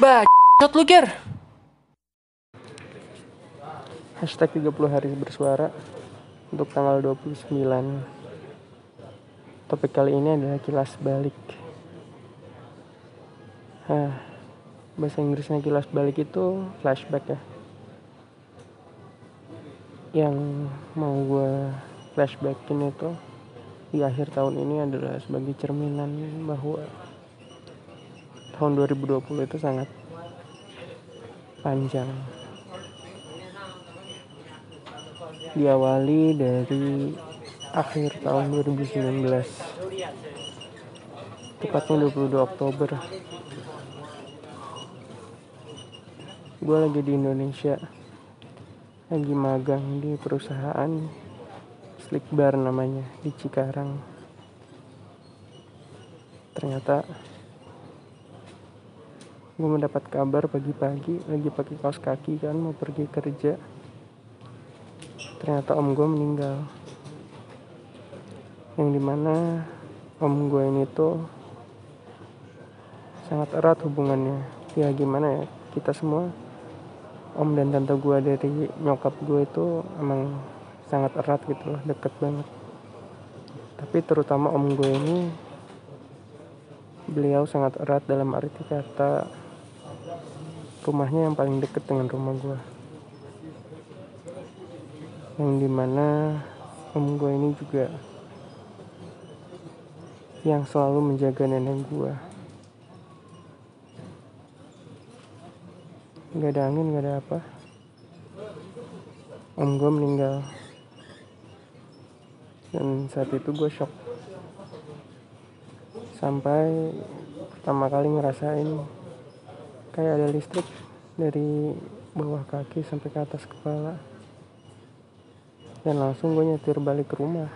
Bacot lu Ger. Hashtag 30 hari bersuara untuk tanggal 29 Topik kali ini adalah kilas balik. Hah, Bahasa Inggrisnya kilas balik itu flashback ya. Yang mau gue flashbackin itu di akhir tahun ini adalah sebagai cerminan bahwa tahun 2020 itu sangat panjang. Diawali dari akhir tahun 2019 tepatnya 22 Oktober. Gue lagi di Indonesia. Lagi magang di perusahaan Slick Bar namanya di Cikarang. Ternyata gue mendapat kabar pagi-pagi lagi pakai kaos kaki kan mau pergi kerja. Ternyata om gue meninggal. Yang di mana om gue ini tuh sangat erat hubungannya. Ya gimana ya kita semua om dan tante gue dari nyokap gue itu emang sangat erat gitu loh deket banget. Tapi terutama om gue ini beliau sangat erat dalam arti kata rumahnya yang paling deket dengan rumah gue yang di mana om gue ini juga yang selalu menjaga nenek gue nggak ada angin nggak ada apa. Om gue meninggal. Dan saat itu gue shock. Sampai pertama kali ngerasain kayak ada listrik dari bawah kaki sampai ke atas kepala. Dan langsung gue nyetir balik ke rumah.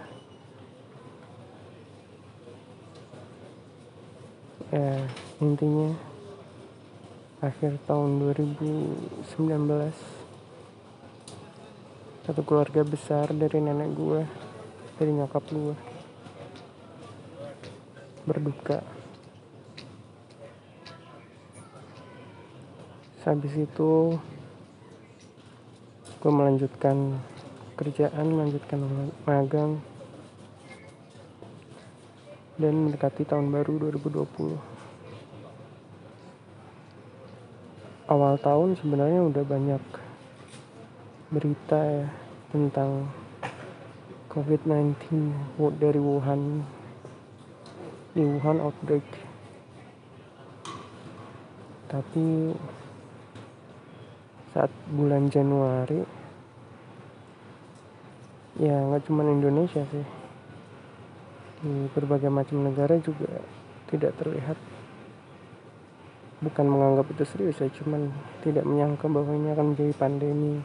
Ya intinya akhir tahun 2019 satu keluarga besar dari nenek gue dari nyokap gue berduka habis itu gue melanjutkan kerjaan melanjutkan magang dan mendekati tahun baru 2020 awal tahun sebenarnya udah banyak berita ya tentang COVID-19 dari Wuhan. Di Wuhan outbreak. Tapi saat bulan Januari ya nggak cuma Indonesia sih. Di berbagai macam negara juga tidak terlihat. Bukan menganggap itu serius ya cuman tidak menyangka bahwa ini akan menjadi pandemi.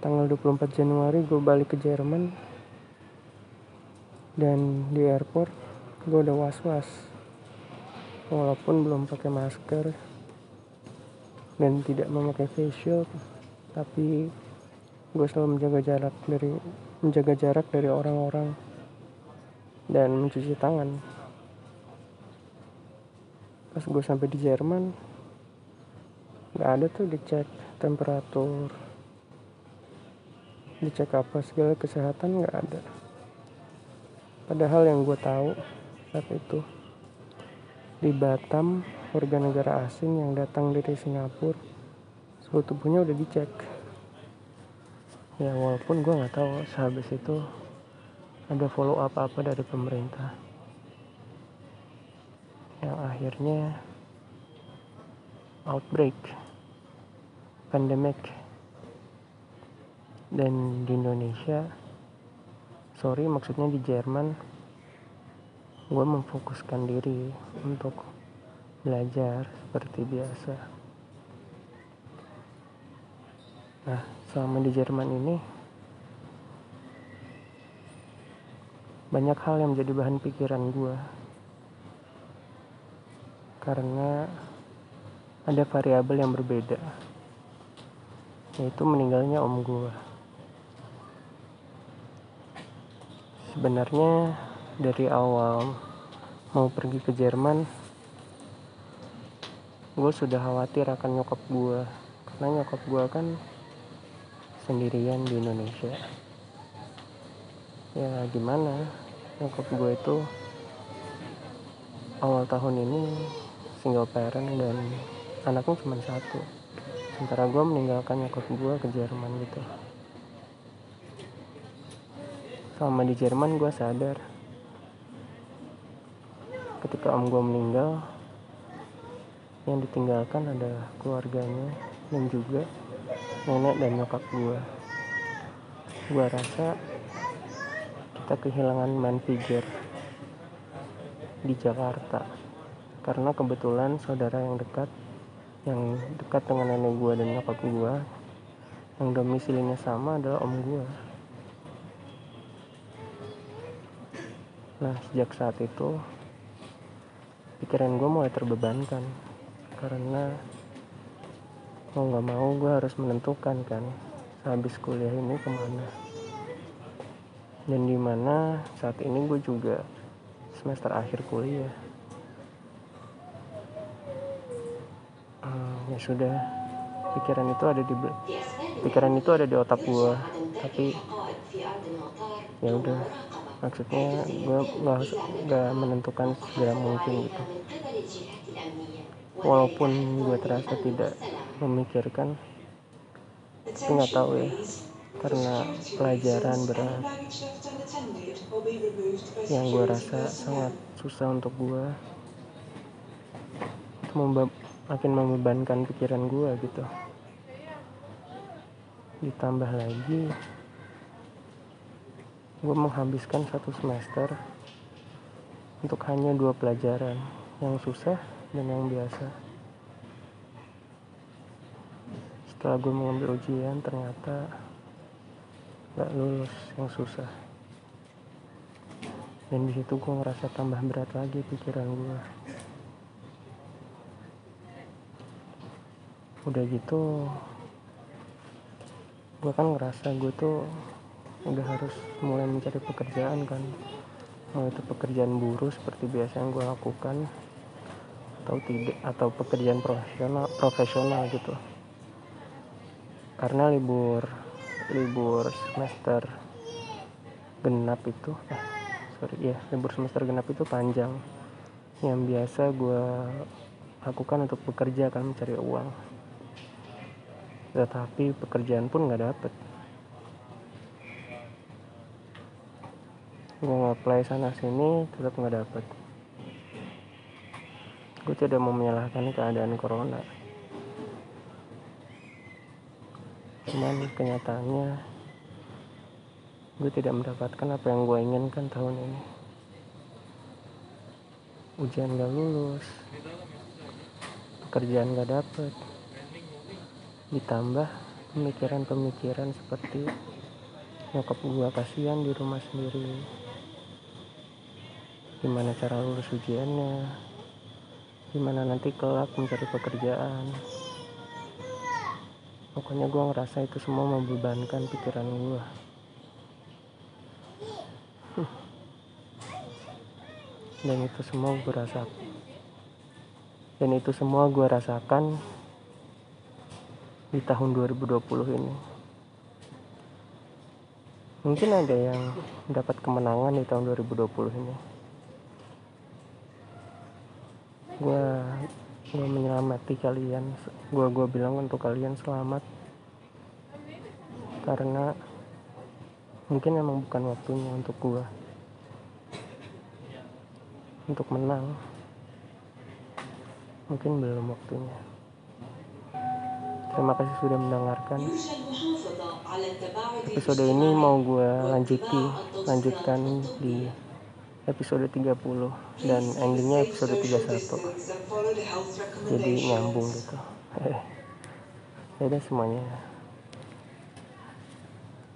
Tanggal 24 Januari gue balik ke Jerman dan di airport gue udah was-was. Walaupun belum pakai masker dan tidak memakai face shield tapi gue selalu menjaga jarak dari menjaga jarak dari orang-orang dan mencuci tangan. Pas gue sampai di Jerman nggak ada tuh dicek temperatur dicek apa segala kesehatan nggak ada. Padahal yang gue tahu saat itu di Batam warga negara asing yang datang dari Singapura suhu tubuhnya udah dicek. Ya walaupun gue nggak tahu sehabis itu ada follow up apa dari pemerintah. Yang akhirnya outbreak pandemic. Dan di Indonesia sorry maksudnya di Jerman gue memfokuskan diri untuk belajar seperti biasa. Nah selama di Jerman ini banyak hal yang menjadi bahan pikiran gue karena ada variabel yang berbeda yaitu meninggalnya om gue sebenarnya dari awal mau pergi ke Jerman gue sudah khawatir akan nyokap gue karena nyokap gue kan sendirian di Indonesia. Ya gimana? Nyokap gue itu awal tahun ini single parent dan anaknya cuma satu. Sementara gue meninggalkan nyokap gue ke Jerman gitu. Selama di Jerman gue sadar. Ketika om gue meninggal yang ditinggalkan ada keluarganya dan juga nenek dan nyokap gue gue rasa kita kehilangan man figure di Jakarta. Karena kebetulan saudara yang dekat yang dekat dengan nenek gue dan nyokap gue yang domisilinya sama adalah om gue nah sejak saat itu pikiran gue mulai terbebankan karena mau nggak mau gue harus menentukan kan habis kuliah ini ke mana. Dan di mana saat ini gue juga semester akhir kuliah. Hmm, ya sudah pikiran itu ada di pikiran itu ada di otak gue tapi ya udah maksudnya gue nggak menentukan segera mungkin gitu walaupun gue terasa tidak memikirkan tapi nggak tahu ya. Karena pelajaran berat yang gue rasa sangat susah untuk gue itu makin membebankan pikiran gue gitu. Ditambah lagi gue menghabiskan satu semester untuk hanya dua pelajaran. Yang susah dan yang biasa. Setelah gue mengambil ujian ternyata gak lulus yang susah. Dan di situ gue ngerasa tambah berat lagi pikiran gue udah gitu gue kan ngerasa gue tuh udah harus mulai mencari pekerjaan kan. Mau itu pekerjaan buruh seperti biasa yang gue lakukan atau tidak atau pekerjaan profesional profesional gitu. Karena libur libur semester genap itu eh sorry ya libur semester genap itu panjang. Yang biasa gue lakukan untuk bekerja kan mencari uang. Tetapi pekerjaan pun nggak dapet. Gue nge-apply sana sini tetap nggak dapet gue tidak mau menyalahkan keadaan corona. Cuman kenyataannya gue tidak mendapatkan apa yang gue inginkan tahun ini. Ujian gak lulus pekerjaan gak dapet. Ditambah pemikiran-pemikiran seperti nyokap gue kasihan di rumah sendiri. Gimana cara lulus ujiannya gimana nanti kelak mencari pekerjaan. Pokoknya gue ngerasa itu semua membebankan pikiran gue dan itu semua gue rasa dan itu semua gue rasakan di tahun 2020 ini. Mungkin ada yang dapat kemenangan di tahun 2020 ini gue gue menyelamati kalian. Gue gue bilang untuk kalian selamat. Karena mungkin emang bukan waktunya untuk gue untuk menang. Mungkin belum waktunya. Terima kasih sudah mendengarkan. Episode ini mau gue lanjuti lanjutkan di episode 30 dan endingnya episode 31 jadi nyambung gitu. Ya udah semuanya